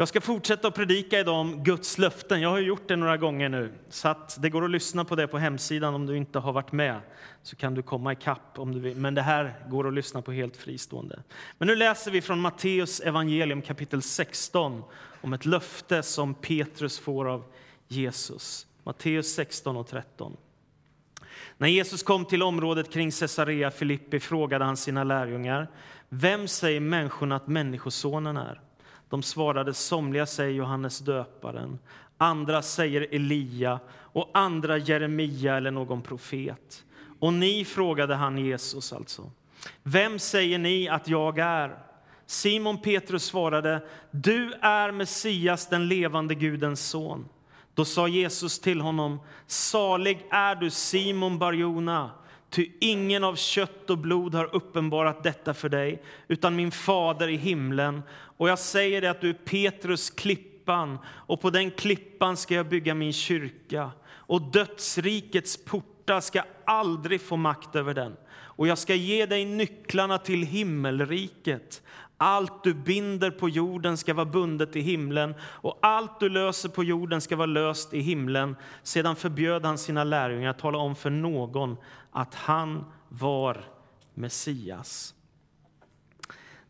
Jag ska fortsätta att predika idag om Guds löften. Jag har gjort det några gånger nu, så att det går att lyssna på det på hemsidan om du inte har varit med. Så kan du komma ikapp om du vill. Men det här går att lyssna på helt fristående. Men nu läser vi från Matteus evangelium kapitel 16 om ett löfte som Petrus får av Jesus. Matteus 16 och 13. När Jesus kom till området kring Caesarea Filippi frågade han sina lärjungar vem säger människorna att Människosonen är? De svarade somliga säger Johannes döparen, andra säger Elia och andra Jeremia eller någon profet. Och ni, frågade han Jesus alltså, vem säger ni att jag är? Simon Petrus svarade, du är Messias, den levande Gudens son. Då sa Jesus till honom, salig är du Simon Barjona, ty ingen av kött och blod har uppenbarat detta för dig, utan min fader i himlen. Och jag säger dig att du är Petrus, klippan, och på den klippan ska jag bygga min kyrka, och dödsrikets portar ska aldrig få makt över den. Och jag ska ge dig nycklarna till himmelriket. Allt du binder på jorden ska vara bundet i himlen och allt du löser på jorden ska vara löst i himlen. Sedan förbjöd han sina lärjungar att tala om för någon att han var Messias.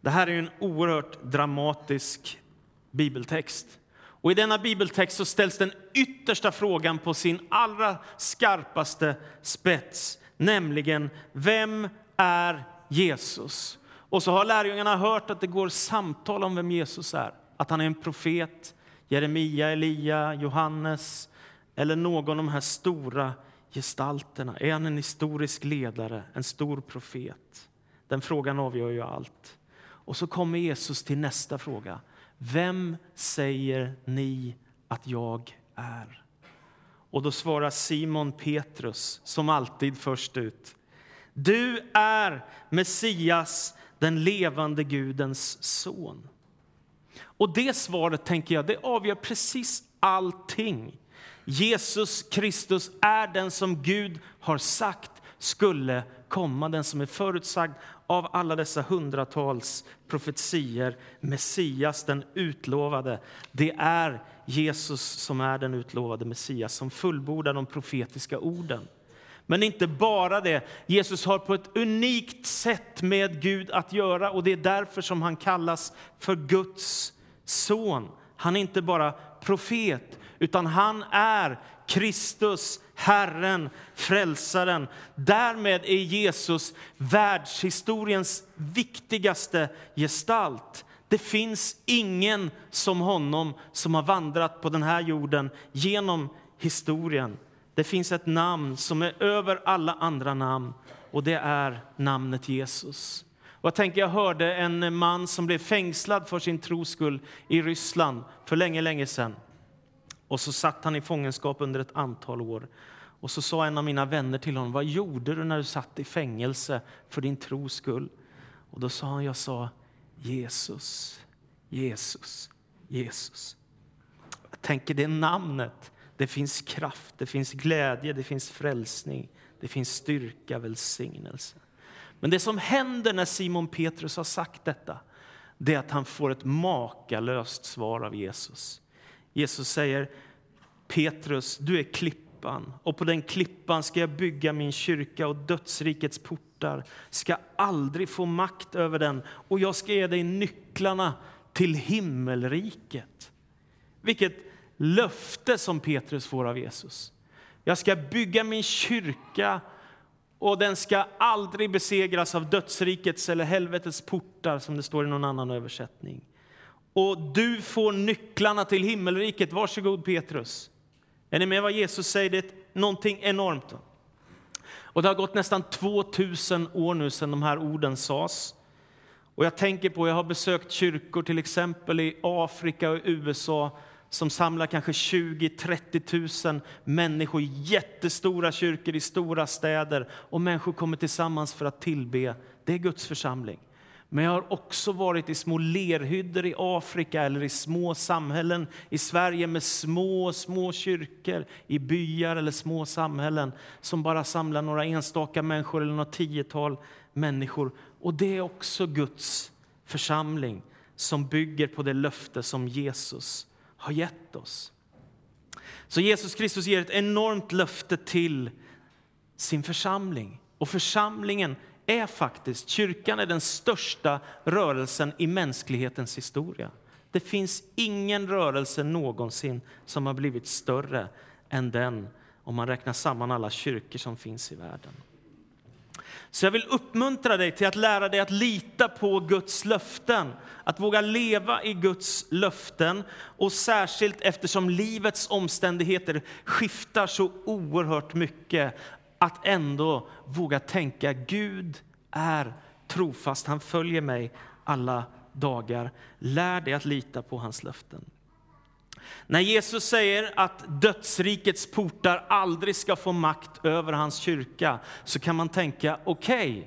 Det här är en oerhört dramatisk bibeltext. Och I denna bibeltext så ställs den yttersta frågan på sin allra skarpaste spets, nämligen vem är Jesus? Och så har lärjungarna hört att det går samtal om vem Jesus är. Att han är en profet, Jeremia, Elia, Johannes eller någon av de här stora gestalterna. Är han en historisk ledare, en stor profet? Den frågan avgör ju allt. Och så kommer Jesus till nästa fråga. Vem säger ni att jag är? Och då svarar Simon Petrus, som alltid först ut. Du är Messias, den levande Gudens son. Och det svaret tänker jag, det avgör precis allting. Jesus Kristus är den som Gud har sagt skulle komma, den som är förutsagd av alla dessa hundratals profetier. Messias, den utlovade. Det är Jesus som är den utlovade Messias, som fullbordar de profetiska orden. Men inte bara det. Jesus har på ett unikt sätt med Gud att göra och det är därför som han kallas för Guds son. Han är inte bara profet, utan han är Kristus, Herren, Frälsaren. Därmed är Jesus världshistoriens viktigaste gestalt. Det finns ingen som honom som har vandrat på den här jorden genom historien. Det finns ett namn som är över alla andra namn och det är namnet Jesus. Och jag, tänker, jag hörde en man som blev fängslad för sin tros skull i Ryssland för länge, länge sedan. Och så satt han i fångenskap under ett antal år. Och så sa en av mina vänner till honom, vad gjorde du när du satt i fängelse för din tros skull? Och då sa han, jag sa Jesus, Jesus, Jesus. Jag tänker det namnet det finns kraft, det finns glädje, det finns frälsning, det finns styrka, välsignelse. Men det som händer när Simon Petrus har sagt detta, det är att han får ett makalöst svar av Jesus. Jesus säger, Petrus, du är klippan och på den klippan ska jag bygga min kyrka och dödsrikets portar ska aldrig få makt över den och jag ska ge dig nycklarna till himmelriket. Vilket löfte som Petrus får av Jesus. Jag ska bygga min kyrka och den ska aldrig besegras av dödsrikets eller helvetets portar, som det står i någon annan översättning. Och du får nycklarna till himmelriket. Varsågod Petrus. Är ni med vad Jesus säger? Det är någonting enormt. Och det har gått nästan 2000 år nu sedan de här orden sades. Och jag tänker på, jag har besökt kyrkor till exempel i Afrika och USA som samlar kanske 20-30 000 människor i jättestora kyrkor i stora städer. Och människor kommer tillsammans för att tillbe. Det är Guds församling. Men jag har också varit i små lerhyddor i Afrika eller i små samhällen i Sverige med små, små kyrkor i byar eller små samhällen som bara samlar några enstaka människor eller några tiotal människor. Och det är också Guds församling som bygger på det löfte som Jesus har gett oss. Så Jesus Kristus ger ett enormt löfte till sin församling. Och församlingen är faktiskt, kyrkan är den största rörelsen i mänsklighetens historia. Det finns ingen rörelse någonsin som har blivit större än den om man räknar samman alla kyrkor som finns i världen. Så jag vill uppmuntra dig till att lära dig att lita på Guds löften, att våga leva i Guds löften och särskilt eftersom livets omständigheter skiftar så oerhört mycket, att ändå våga tänka Gud är trofast, han följer mig alla dagar. Lär dig att lita på hans löften. När Jesus säger att dödsrikets portar aldrig ska få makt över hans kyrka så kan man tänka, okej, okay,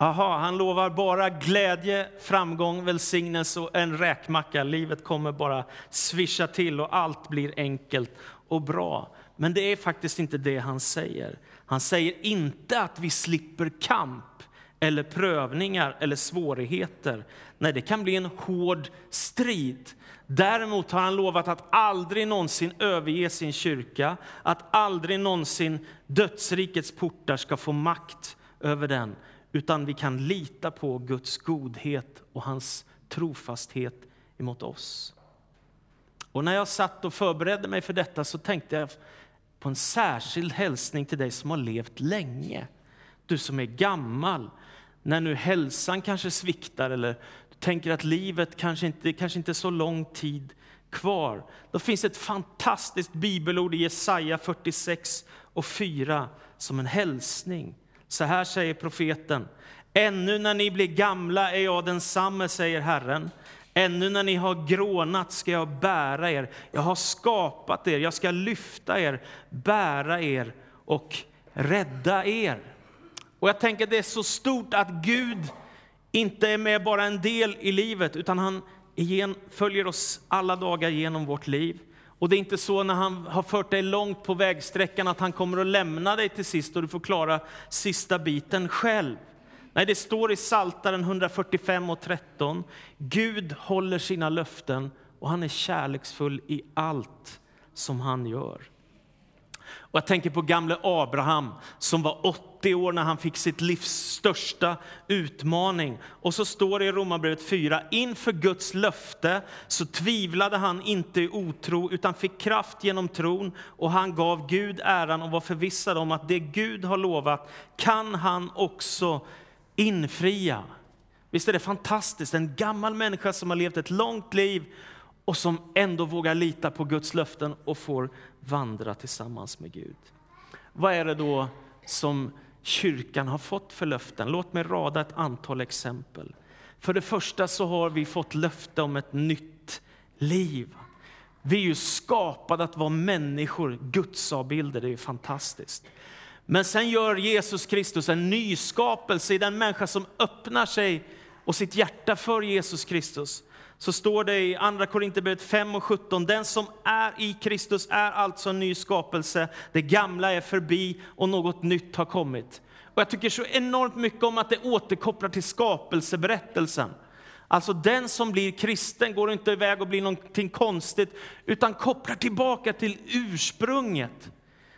Aha, han lovar bara glädje, framgång, välsignelse och en räkmacka. Livet kommer bara svischa till och allt blir enkelt och bra. Men det är faktiskt inte det han säger. Han säger inte att vi slipper kamp eller prövningar eller svårigheter. Nej, det kan bli en hård strid. Däremot har han lovat att aldrig någonsin överge sin kyrka, att aldrig någonsin dödsrikets portar ska få makt över den, utan vi kan lita på Guds godhet och hans trofasthet emot oss. Och när jag satt och förberedde mig för detta så tänkte jag på en särskild hälsning till dig som har levt länge. Du som är gammal, när nu hälsan kanske sviktar eller du tänker att livet kanske inte, kanske inte är så lång tid kvar. Då finns ett fantastiskt bibelord i Jesaja 46 och 4 som en hälsning. Så här säger profeten. Ännu när ni blir gamla är jag densamme, säger Herren. Ännu när ni har grånat ska jag bära er. Jag har skapat er, jag ska lyfta er, bära er och rädda er. Och jag tänker att det är så stort att Gud inte är med bara en del i livet, utan han igen, följer oss alla dagar genom vårt liv. Och det är inte så när han har fört dig långt på vägsträckan att han kommer att lämna dig till sist och du får klara sista biten själv. Nej, det står i Saltaren 145 och 13. Gud håller sina löften och han är kärleksfull i allt som han gör. Och jag tänker på gamle Abraham som var 80 år när han fick sitt livs största utmaning. Och så står det i Romarbrevet 4, inför Guds löfte så tvivlade han inte i otro utan fick kraft genom tron och han gav Gud äran och var förvissad om att det Gud har lovat kan han också infria. Visst är det fantastiskt? En gammal människa som har levt ett långt liv och som ändå vågar lita på Guds löften och får vandra tillsammans med Gud. Vad är det då som kyrkan har fått för löften? Låt mig rada ett antal exempel. För det första så har vi fått löfte om ett nytt liv. Vi är ju skapade att vara människor, Guds avbilder, det är fantastiskt. Men sen gör Jesus Kristus en nyskapelse i den människa som öppnar sig och sitt hjärta för Jesus Kristus så står det i Andra Korinthierbrevet 5 och 17, den som är i Kristus är alltså en ny skapelse. Det gamla är förbi och något nytt har kommit. Och jag tycker så enormt mycket om att det återkopplar till skapelseberättelsen. Alltså den som blir kristen går inte iväg och blir någonting konstigt, utan kopplar tillbaka till ursprunget.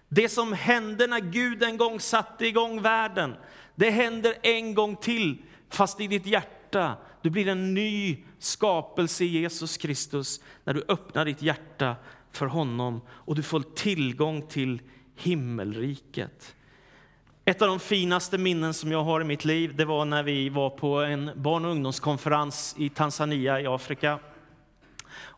Det som hände när Gud en gång satte igång världen, det händer en gång till, fast i ditt hjärta. Du blir en ny skapelse i Jesus Kristus när du öppnar ditt hjärta för honom och du får tillgång till himmelriket. Ett av de finaste minnen som jag har i mitt liv det var när vi var på en barn och ungdomskonferens i Tanzania i Afrika.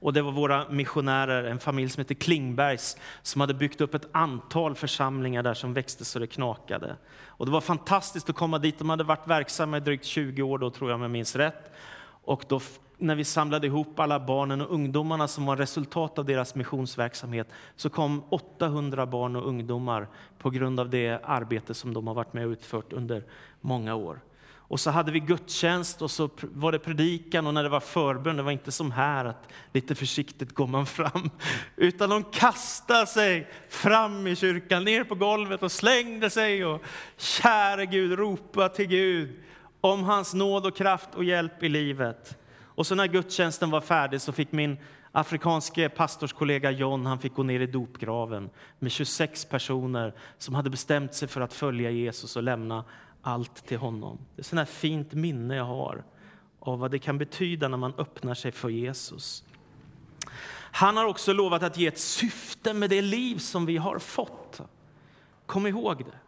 Och det var våra missionärer, en familj som heter Klingbergs, som hade byggt upp ett antal församlingar där som växte så det knakade. Och det var fantastiskt att komma dit. De hade varit verksamma i drygt 20 år då, tror jag om jag minns rätt. Och då, när vi samlade ihop alla barnen och ungdomarna som var resultat av deras missionsverksamhet så kom 800 barn och ungdomar på grund av det arbete som de har varit med och utfört under många år. Och så hade vi gudstjänst och så var det predikan och när det var förbön, det var inte som här att lite försiktigt går man fram, utan de kastade sig fram i kyrkan, ner på golvet och slängde sig och käre Gud, ropa till Gud om hans nåd och kraft och hjälp i livet. Och så när gudstjänsten var färdig så fick min afrikanske pastorskollega John han fick gå ner i dopgraven med 26 personer som hade bestämt sig för att följa Jesus och lämna allt till honom. Det är ett fint minne jag har av vad det kan betyda när man öppnar sig för Jesus. Han har också lovat att ge ett syfte med det liv som vi har fått. Kom ihåg det.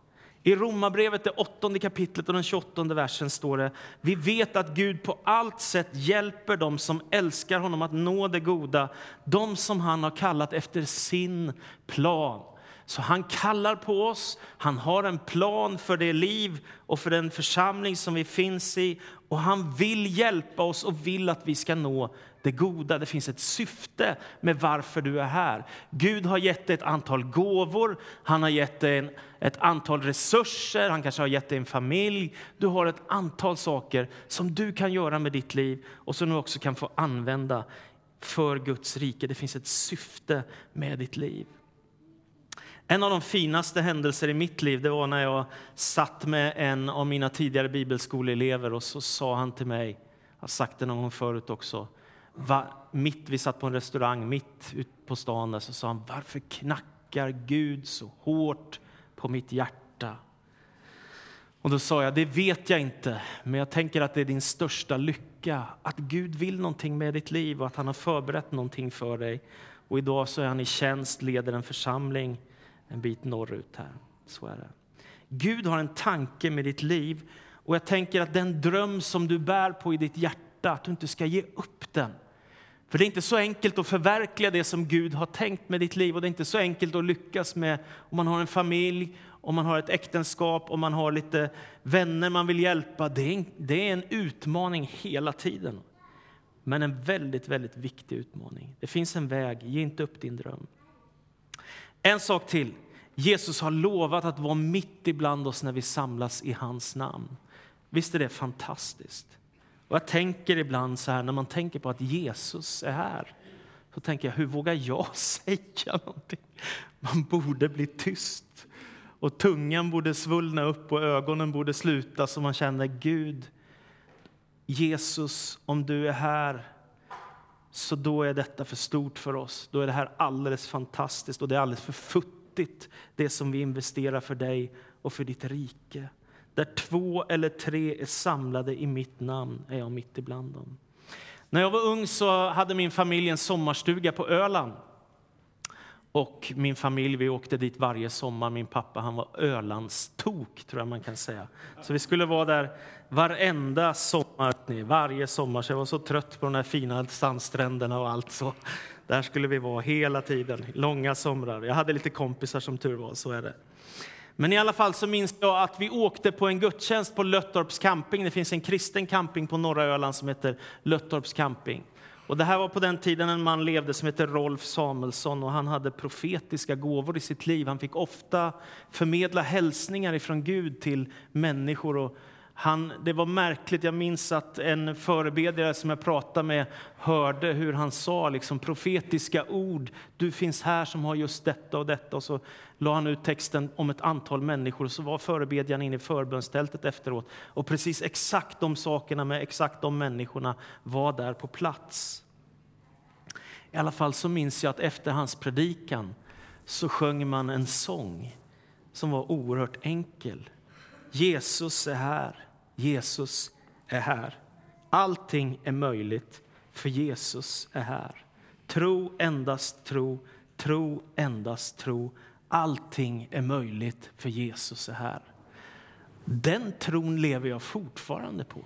I Romarbrevet, det åttonde kapitlet och den 28 versen står det Vi vet att Gud på allt sätt hjälper dem som älskar honom att nå det goda, de som han har kallat efter sin plan. Så han kallar på oss, han har en plan för det liv och för den församling som vi finns i och han vill hjälpa oss och vill att vi ska nå det goda. Det finns ett syfte med varför du är här. Gud har gett dig ett antal gåvor, han har gett dig en, ett antal resurser, han kanske har gett dig en familj. Du har ett antal saker som du kan göra med ditt liv och som du också kan få använda för Guds rike. Det finns ett syfte med ditt liv. En av de finaste händelser i mitt liv det var när jag satt med en av mina tidigare bibelskoleelever och så sa han till mig, jag har sagt det någon gång förut också, va, mitt, vi satt på en restaurang mitt ute på stan där, så sa han, varför knackar Gud så hårt på mitt hjärta? Och då sa jag, det vet jag inte, men jag tänker att det är din största lycka, att Gud vill någonting med ditt liv och att han har förberett någonting för dig. Och idag så är han i tjänst, leder en församling en bit norrut här. Så är det. Gud har en tanke med ditt liv och jag tänker att den dröm som du bär på i ditt hjärta, att du inte ska ge upp den. För det är inte så enkelt att förverkliga det som Gud har tänkt med ditt liv och det är inte så enkelt att lyckas med om man har en familj, om man har ett äktenskap, om man har lite vänner man vill hjälpa. Det är en, det är en utmaning hela tiden. Men en väldigt, väldigt viktig utmaning. Det finns en väg, ge inte upp din dröm. En sak till. Jesus har lovat att vara mitt ibland oss när vi samlas i hans namn. Visst är det fantastiskt? Och jag tänker ibland så här, när man tänker på att Jesus är här, så tänker jag, hur vågar jag säga någonting? Man borde bli tyst. Och tungan borde svullna upp och ögonen borde sluta så man känner, Gud, Jesus, om du är här, så då är detta för stort för oss. Då är det här alldeles fantastiskt och det är alldeles för futtigt, det som vi investerar för dig och för ditt rike. Där två eller tre är samlade i mitt namn är jag mitt ibland dem. När jag var ung så hade min familj en sommarstuga på Öland. Och min familj, vi åkte dit varje sommar. Min pappa han var Ölandstok, tror jag man kan säga. Så vi skulle vara där varenda sommar, varje sommar. Så jag var så trött på de här fina sandstränderna och allt så. Där skulle vi vara hela tiden, långa somrar. Jag hade lite kompisar som tur var, så är det. Men i alla fall så minns jag att vi åkte på en gudstjänst på Löttorps camping. Det finns en kristen camping på norra Öland som heter Löttorps camping. Och det här var på den tiden en man levde som hette Rolf Samuelsson och han hade profetiska gåvor i sitt liv. Han fick ofta förmedla hälsningar ifrån Gud till människor och han, det var märkligt. Jag minns att en förebedjare som jag pratade med hörde hur han sa liksom, profetiska ord. Du finns här som har just detta och detta. Och så la han ut texten om ett antal människor. Och så var förebedjaren inne i förbönstältet efteråt. Och precis exakt de sakerna med exakt de människorna var där på plats. I alla fall så minns jag att efter hans predikan så sjöng man en sång som var oerhört enkel. Jesus är här. Jesus är här. Allting är möjligt, för Jesus är här. Tro, endast tro, tro, endast tro. Allting är möjligt, för Jesus är här. Den tron lever jag fortfarande på.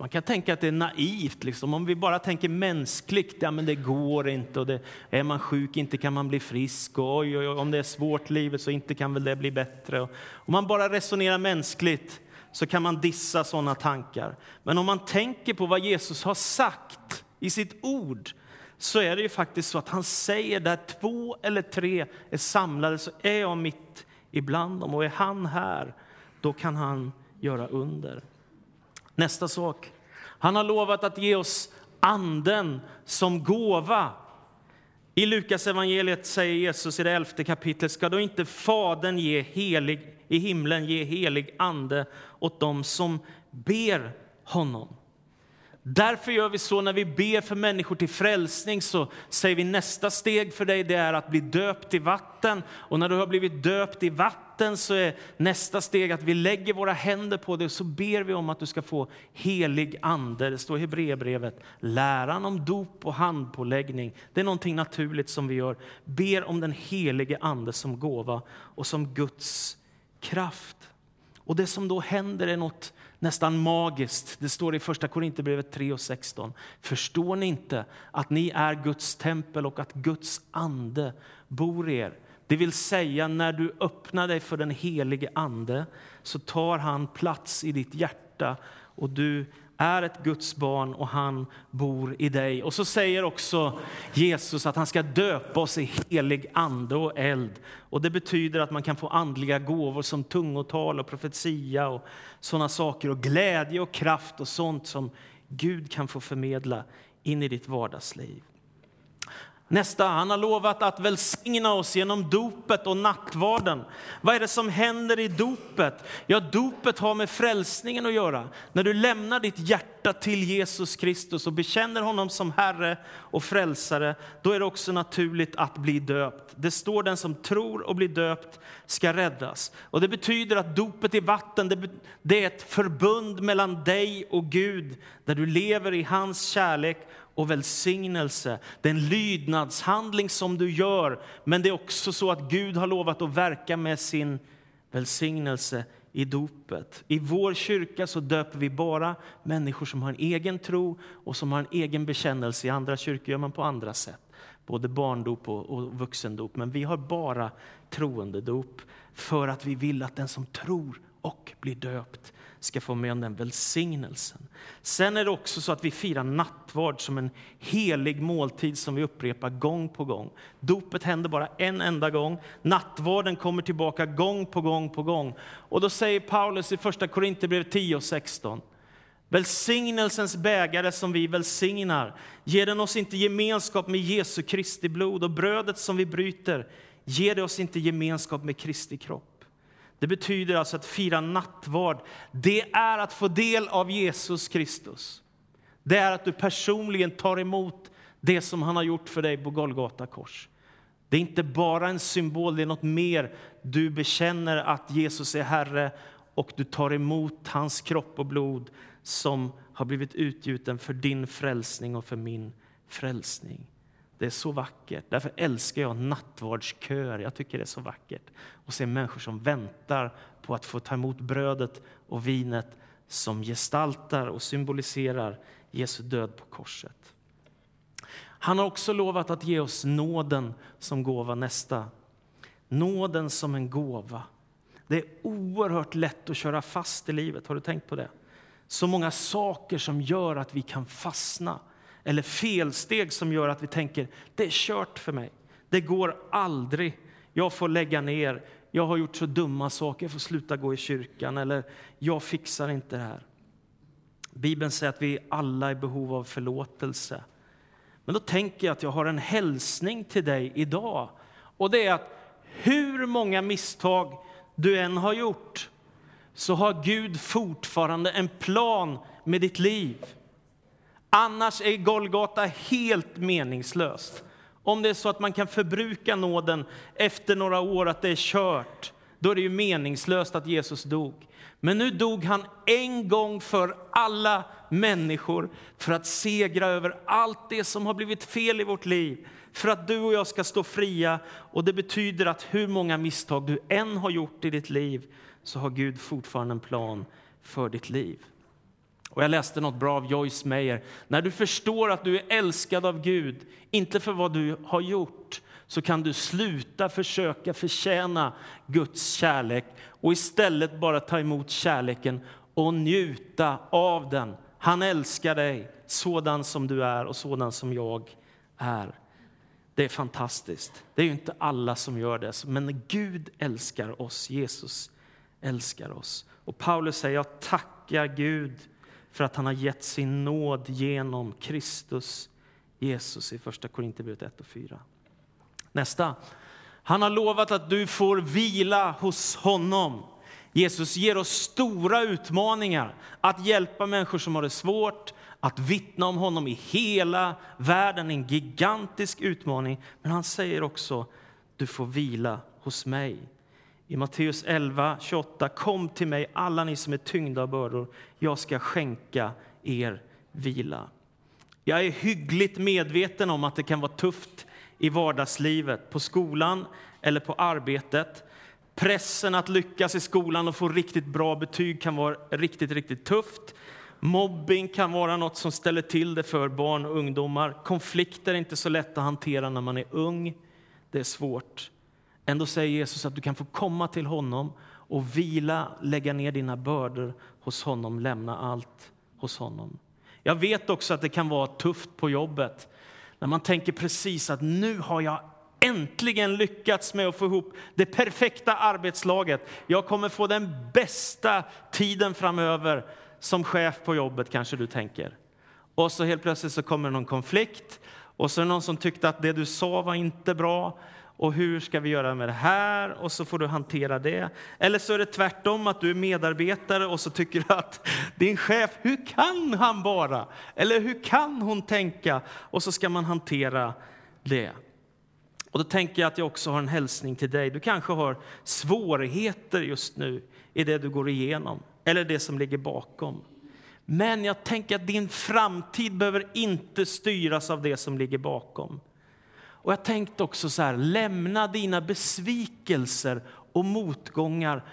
Man kan tänka att det är naivt. Liksom. Om vi bara tänker mänskligt, ja men det går inte. Och det, är man sjuk, inte kan man bli frisk. Och oj, oj, oj, om det är svårt livet så inte kan väl det bli bättre. Och om man bara resonerar mänskligt så kan man dissa sådana tankar. Men om man tänker på vad Jesus har sagt i sitt ord så är det ju faktiskt så att han säger där två eller tre är samlade så är jag mitt ibland dem. Och är han här, då kan han göra under. Nästa sak. Han har lovat att ge oss anden som gåva. I Lukas evangeliet säger Jesus i det elfte kapitlet, ska då inte Fadern ge helig, i himlen ge helig ande åt dem som ber honom? Därför gör vi så när vi ber för människor till frälsning så säger vi nästa steg för dig det är att bli döpt i vatten. Och när du har blivit döpt i vatten så är nästa steg att vi lägger våra händer på dig och så ber vi om att du ska få helig ande. Det står i Hebreerbrevet. Läran om dop och handpåläggning, det är någonting naturligt som vi gör. Ber om den helige ande som gåva och som Guds kraft. Och det som då händer är något nästan magiskt. Det står i första Korinthierbrevet 3 och 16. Förstår ni inte att ni är Guds tempel och att Guds ande bor i er? Det vill säga, när du öppnar dig för den helige Ande så tar han plats i ditt hjärta och du är ett Guds barn och han bor i dig. Och så säger också Jesus att han ska döpa oss i helig ande och eld. Och det betyder att man kan få andliga gåvor som tungotal och profetia och sådana saker och glädje och kraft och sånt som Gud kan få förmedla in i ditt vardagsliv. Nästa, han har lovat att välsigna oss genom dopet och nattvarden. Vad är det som händer i dopet? Ja, dopet har med frälsningen att göra. När du lämnar ditt hjärta till Jesus Kristus och bekänner honom som Herre och frälsare, då är det också naturligt att bli döpt. Det står den som tror och blir döpt ska räddas. Och det betyder att dopet i vatten, det är ett förbund mellan dig och Gud, där du lever i hans kärlek och välsignelse. Det är en lydnadshandling som du gör, men det är också så att Gud har lovat att verka med sin välsignelse i dopet. I vår kyrka så döper vi bara människor som har en egen tro och som har en egen bekännelse. I andra kyrkor gör man på andra sätt, både barndop och, och vuxendop. Men vi har bara troendedop för att vi vill att den som tror och blir döpt ska få med om den välsignelsen. Sen är det också så att vi firar nattvard som en helig måltid som vi upprepar gång på gång. Dopet händer bara en enda gång. Nattvarden kommer tillbaka gång på gång på gång. Och då säger Paulus i första Korinthierbrevet 10 och 16. Välsignelsens bägare som vi välsignar, ger den oss inte gemenskap med Jesu Kristi blod och brödet som vi bryter, ger det oss inte gemenskap med Kristi kropp. Det betyder alltså att fira nattvard. Det är att få del av Jesus Kristus. Det är att du personligen tar emot det som han har gjort för dig på Golgata kors. Det är inte bara en symbol, det är något mer. Du bekänner att Jesus är Herre och du tar emot hans kropp och blod som har blivit utgjuten för din frälsning och för min frälsning. Det är så vackert. Därför älskar jag nattvardsköer. Jag tycker det är så vackert att se människor som väntar på att få ta emot brödet och vinet som gestaltar och symboliserar Jesu död på korset. Han har också lovat att ge oss nåden som gåva nästa. Nåden som en gåva. Det är oerhört lätt att köra fast i livet. Har du tänkt på det? Så många saker som gör att vi kan fastna eller felsteg som gör att vi tänker det är kört för mig. Det går aldrig. Jag får lägga ner. Jag har gjort så dumma saker. Jag får sluta gå i kyrkan. Eller jag fixar inte det här. Bibeln säger att vi alla är i behov av förlåtelse. Men då tänker jag att jag har en hälsning till dig idag. Och det är att hur många misstag du än har gjort så har Gud fortfarande en plan med ditt liv. Annars är Golgata helt meningslöst. Om det är så att man kan förbruka nåden efter några år, att det är kört, då är det ju meningslöst att Jesus dog. Men nu dog han en gång för alla människor för att segra över allt det som har blivit fel i vårt liv. För att du och jag ska stå fria. Och det betyder att hur många misstag du än har gjort i ditt liv så har Gud fortfarande en plan för ditt liv. Och jag läste något bra av Joyce Meyer. När du förstår att du är älskad av Gud, inte för vad du har gjort, så kan du sluta försöka förtjäna Guds kärlek och istället bara ta emot kärleken och njuta av den. Han älskar dig sådan som du är och sådan som jag är. Det är fantastiskt. Det är ju inte alla som gör det, men Gud älskar oss. Jesus älskar oss. Och Paulus säger, jag tackar Gud för att han har gett sin nåd genom Kristus Jesus i Första Korinthierbrevet 1 och 4. Nästa. Han har lovat att du får vila hos honom Jesus ger oss stora utmaningar att hjälpa människor som har det svårt, att vittna om honom i hela världen, en gigantisk utmaning. Men han säger också, du får vila hos mig. I Matteus 11, 28, kom till mig alla ni som är tyngda av bördor, jag ska skänka er vila. Jag är hyggligt medveten om att det kan vara tufft i vardagslivet, på skolan eller på arbetet. Pressen att lyckas i skolan och få riktigt bra betyg kan vara riktigt, riktigt tufft. Mobbing kan vara något som ställer till det för barn och ungdomar. Konflikter är inte så lätt att hantera när man är ung. Det är svårt. Ändå säger Jesus att du kan få komma till honom och vila, lägga ner dina bördor hos honom, lämna allt hos honom. Jag vet också att det kan vara tufft på jobbet när man tänker precis att nu har jag äntligen lyckats med att få ihop det perfekta arbetslaget. Jag kommer få den bästa tiden framöver som chef på jobbet, kanske du tänker. Och så helt plötsligt så kommer någon konflikt och så är det någon som tyckte att det du sa var inte bra och hur ska vi göra med det här? Och så får du hantera det. Eller så är det tvärtom, att du är medarbetare och så tycker du att din chef, hur kan han bara? Eller hur kan hon tänka? Och så ska man hantera det. Och då tänker jag att jag också har en hälsning till dig. Du kanske har svårigheter just nu i det du går igenom, eller det som ligger bakom. Men jag tänker att din framtid behöver inte styras av det som ligger bakom. Och jag tänkte också så här, lämna dina besvikelser och motgångar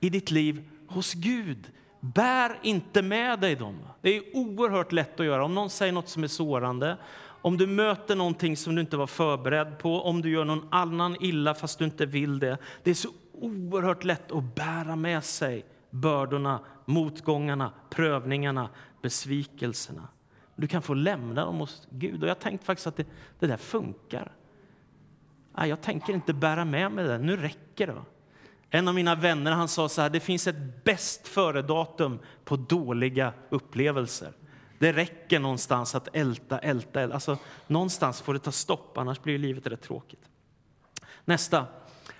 i ditt liv hos Gud. Bär inte med dig dem. Det är oerhört lätt att göra. Om någon säger något som är sårande, om du möter någonting som du inte var förberedd på, om du gör någon annan illa fast du inte vill det. Det är så oerhört lätt att bära med sig bördorna, motgångarna, prövningarna, besvikelserna. Du kan få lämna dem hos Gud. Och jag tänkte faktiskt att det, det där funkar. Nej, jag tänker inte bära med mig det. Nu räcker det. En av mina vänner han sa så här, det finns ett bäst före-datum på dåliga upplevelser. Det räcker någonstans att älta, älta, älta. Alltså, någonstans får det ta stopp, annars blir livet rätt tråkigt. Nästa.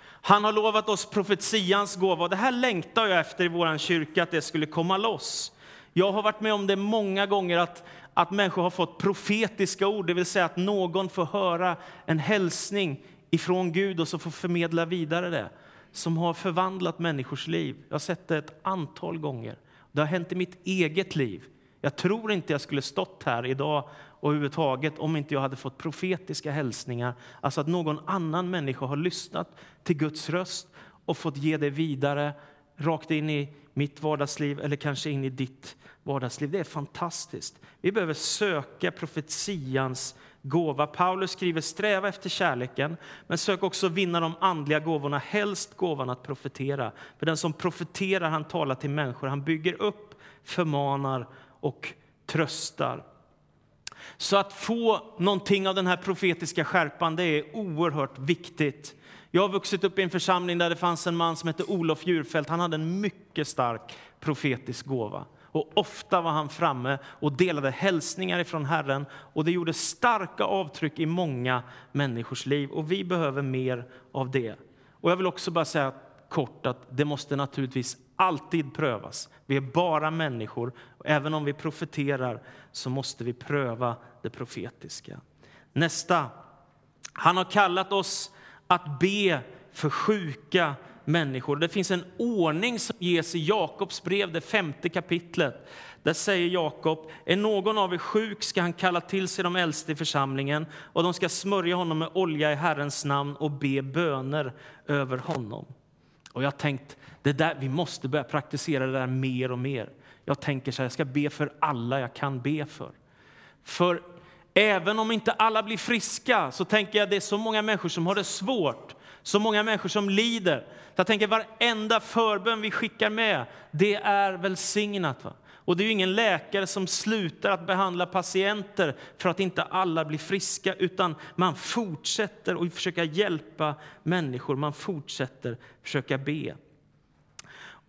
Han har lovat oss profetians gåva. Det här längtar jag efter i vår kyrka, att det skulle komma loss. Jag har varit med om det många gånger, att, att människor har fått profetiska ord, det vill säga att någon får höra en hälsning ifrån Gud och så får förmedla vidare det, som har förvandlat människors liv. Jag har sett det ett antal gånger. Det har hänt i mitt eget liv. Jag tror inte jag skulle stått här idag och överhuvudtaget om inte jag hade fått profetiska hälsningar. Alltså att någon annan människa har lyssnat till Guds röst och fått ge det vidare rakt in i mitt vardagsliv eller kanske in i ditt vardagsliv. Det är fantastiskt. Vi behöver söka profetians gåva. Paulus skriver sträva efter kärleken, men sök också vinna de andliga gåvorna, helst gåvan att profetera. För den som profeterar, han talar till människor, han bygger upp, förmanar och tröstar. Så att få någonting av den här profetiska skärpan, det är oerhört viktigt. Jag har vuxit upp i en församling där det fanns en man som hette Olof Djurfält. Han hade en mycket stark profetisk gåva. Och ofta var han framme och delade hälsningar ifrån Herren och det gjorde starka avtryck i många människors liv. Och vi behöver mer av det. Och jag vill också bara säga kort att det måste naturligtvis alltid prövas. Vi är bara människor. Och även om vi profeterar så måste vi pröva det profetiska. Nästa. Han har kallat oss att be för sjuka människor. Det finns en ordning som ges i Jakobs brev, det femte kapitlet. Där säger Jakob, är någon av er sjuk ska han kalla till sig de äldste i församlingen och de ska smörja honom med olja i Herrens namn och be böner över honom. Och jag tänkt, det där, vi måste börja praktisera det där mer och mer. Jag tänker så här, jag ska be för alla jag kan be för. För även om inte alla blir friska så tänker jag det är så många människor som har det svårt så många människor som lider. Så jag tänker varenda förbön vi skickar med, det är välsignat. Va? Och det är ingen läkare som slutar att behandla patienter för att inte alla blir friska, utan man fortsätter att försöka hjälpa människor, man fortsätter försöka be.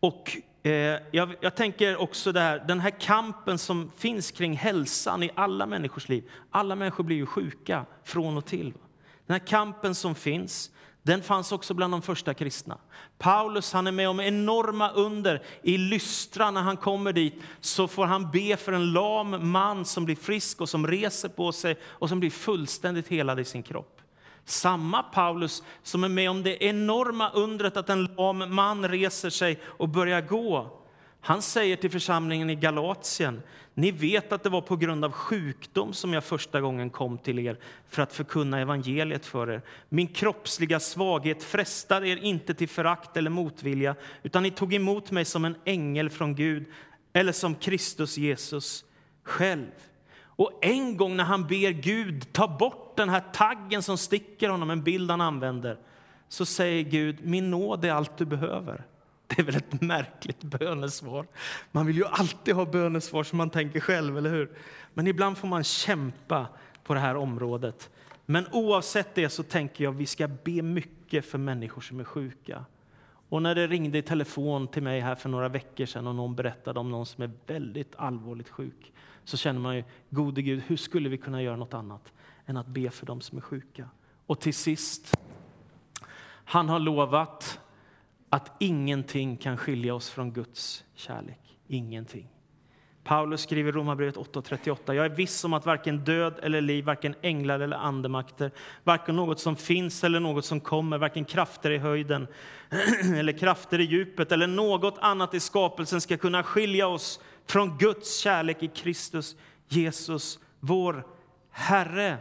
Och Eh, jag, jag, tänker också där, den här kampen som finns kring hälsan i alla människors liv. Alla människor blir ju sjuka från och till. Den här kampen som finns, Den fanns också bland de första kristna. Paulus han är med om enorma under. I Lystra, när han kommer dit, så får han be för en lam man som blir frisk och som reser på sig och som blir fullständigt helad i sin kropp. Samma Paulus som är med om det enorma undret att en lam man reser sig och börjar gå. Han säger till församlingen i Galatien, ni vet att det var på grund av sjukdom som jag första gången kom till er för att förkunna evangeliet för er. Min kroppsliga svaghet frestade er inte till förakt eller motvilja, utan ni tog emot mig som en ängel från Gud eller som Kristus Jesus själv. Och en gång när han ber Gud ta bort den här taggen som sticker honom, en bild han använder, så säger Gud, min nåd är allt du behöver. Det är väl ett märkligt bönesvar. Man vill ju alltid ha bönesvar som man tänker själv, eller hur? Men ibland får man kämpa på det här området. Men oavsett det så tänker jag att vi ska be mycket för människor som är sjuka. Och när det ringde i telefon till mig här för några veckor sedan och någon berättade om någon som är väldigt allvarligt sjuk så känner man ju, gode Gud, hur skulle vi kunna göra något annat än att be för dem som är sjuka? Och till sist, han har lovat att ingenting kan skilja oss från Guds kärlek. Ingenting. Paulus skriver i Romarbrevet 8.38. Jag är viss om att varken död eller liv, varken änglar eller andemakter, varken något som finns eller något som kommer, varken krafter i höjden eller krafter i djupet eller något annat i skapelsen ska kunna skilja oss från Guds kärlek i Kristus Jesus, vår Herre.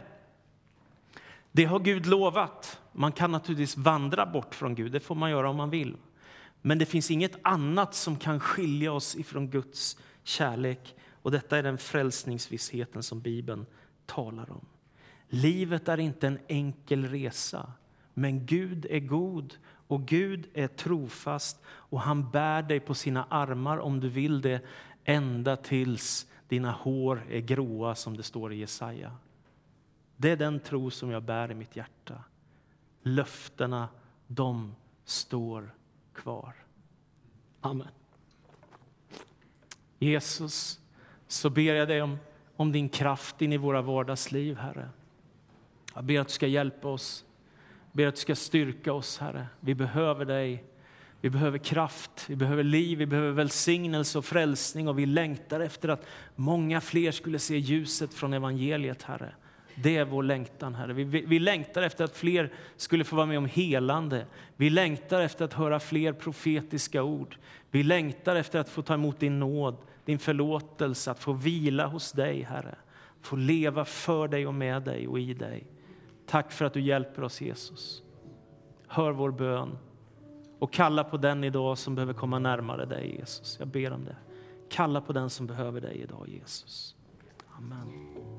Det har Gud lovat. Man kan naturligtvis vandra bort från Gud, det får man göra om man vill. Men det finns inget annat som kan skilja oss ifrån Guds kärlek. Och detta är den frälsningsvissheten som Bibeln talar om. Livet är inte en enkel resa, men Gud är god och Gud är trofast och han bär dig på sina armar om du vill det ända tills dina hår är gråa som det står i Jesaja. Det är den tro som jag bär i mitt hjärta. Löftena, de står kvar. Amen. Jesus, så ber jag dig om, om din kraft in i våra vardagsliv, Herre. Jag ber att du ska hjälpa oss, jag ber att du ska styrka oss, Herre. Vi behöver dig. Vi behöver kraft, vi behöver liv, vi behöver välsignelse och frälsning och vi längtar efter att många fler skulle se ljuset från evangeliet, Herre. Det är vår längtan, Herre. Vi, vi, vi, längtar efter att fler skulle få vara med om helande. Vi längtar efter att höra fler profetiska ord. Vi längtar efter att få ta emot din nåd, din förlåtelse, att få vila hos dig, Herre. Få leva för dig och med dig och i dig. Tack för att du hjälper oss, Jesus. Hör vår bön och kalla på den idag som behöver komma närmare dig, Jesus. Jag ber om det. Kalla på den som behöver dig idag, Jesus. Amen.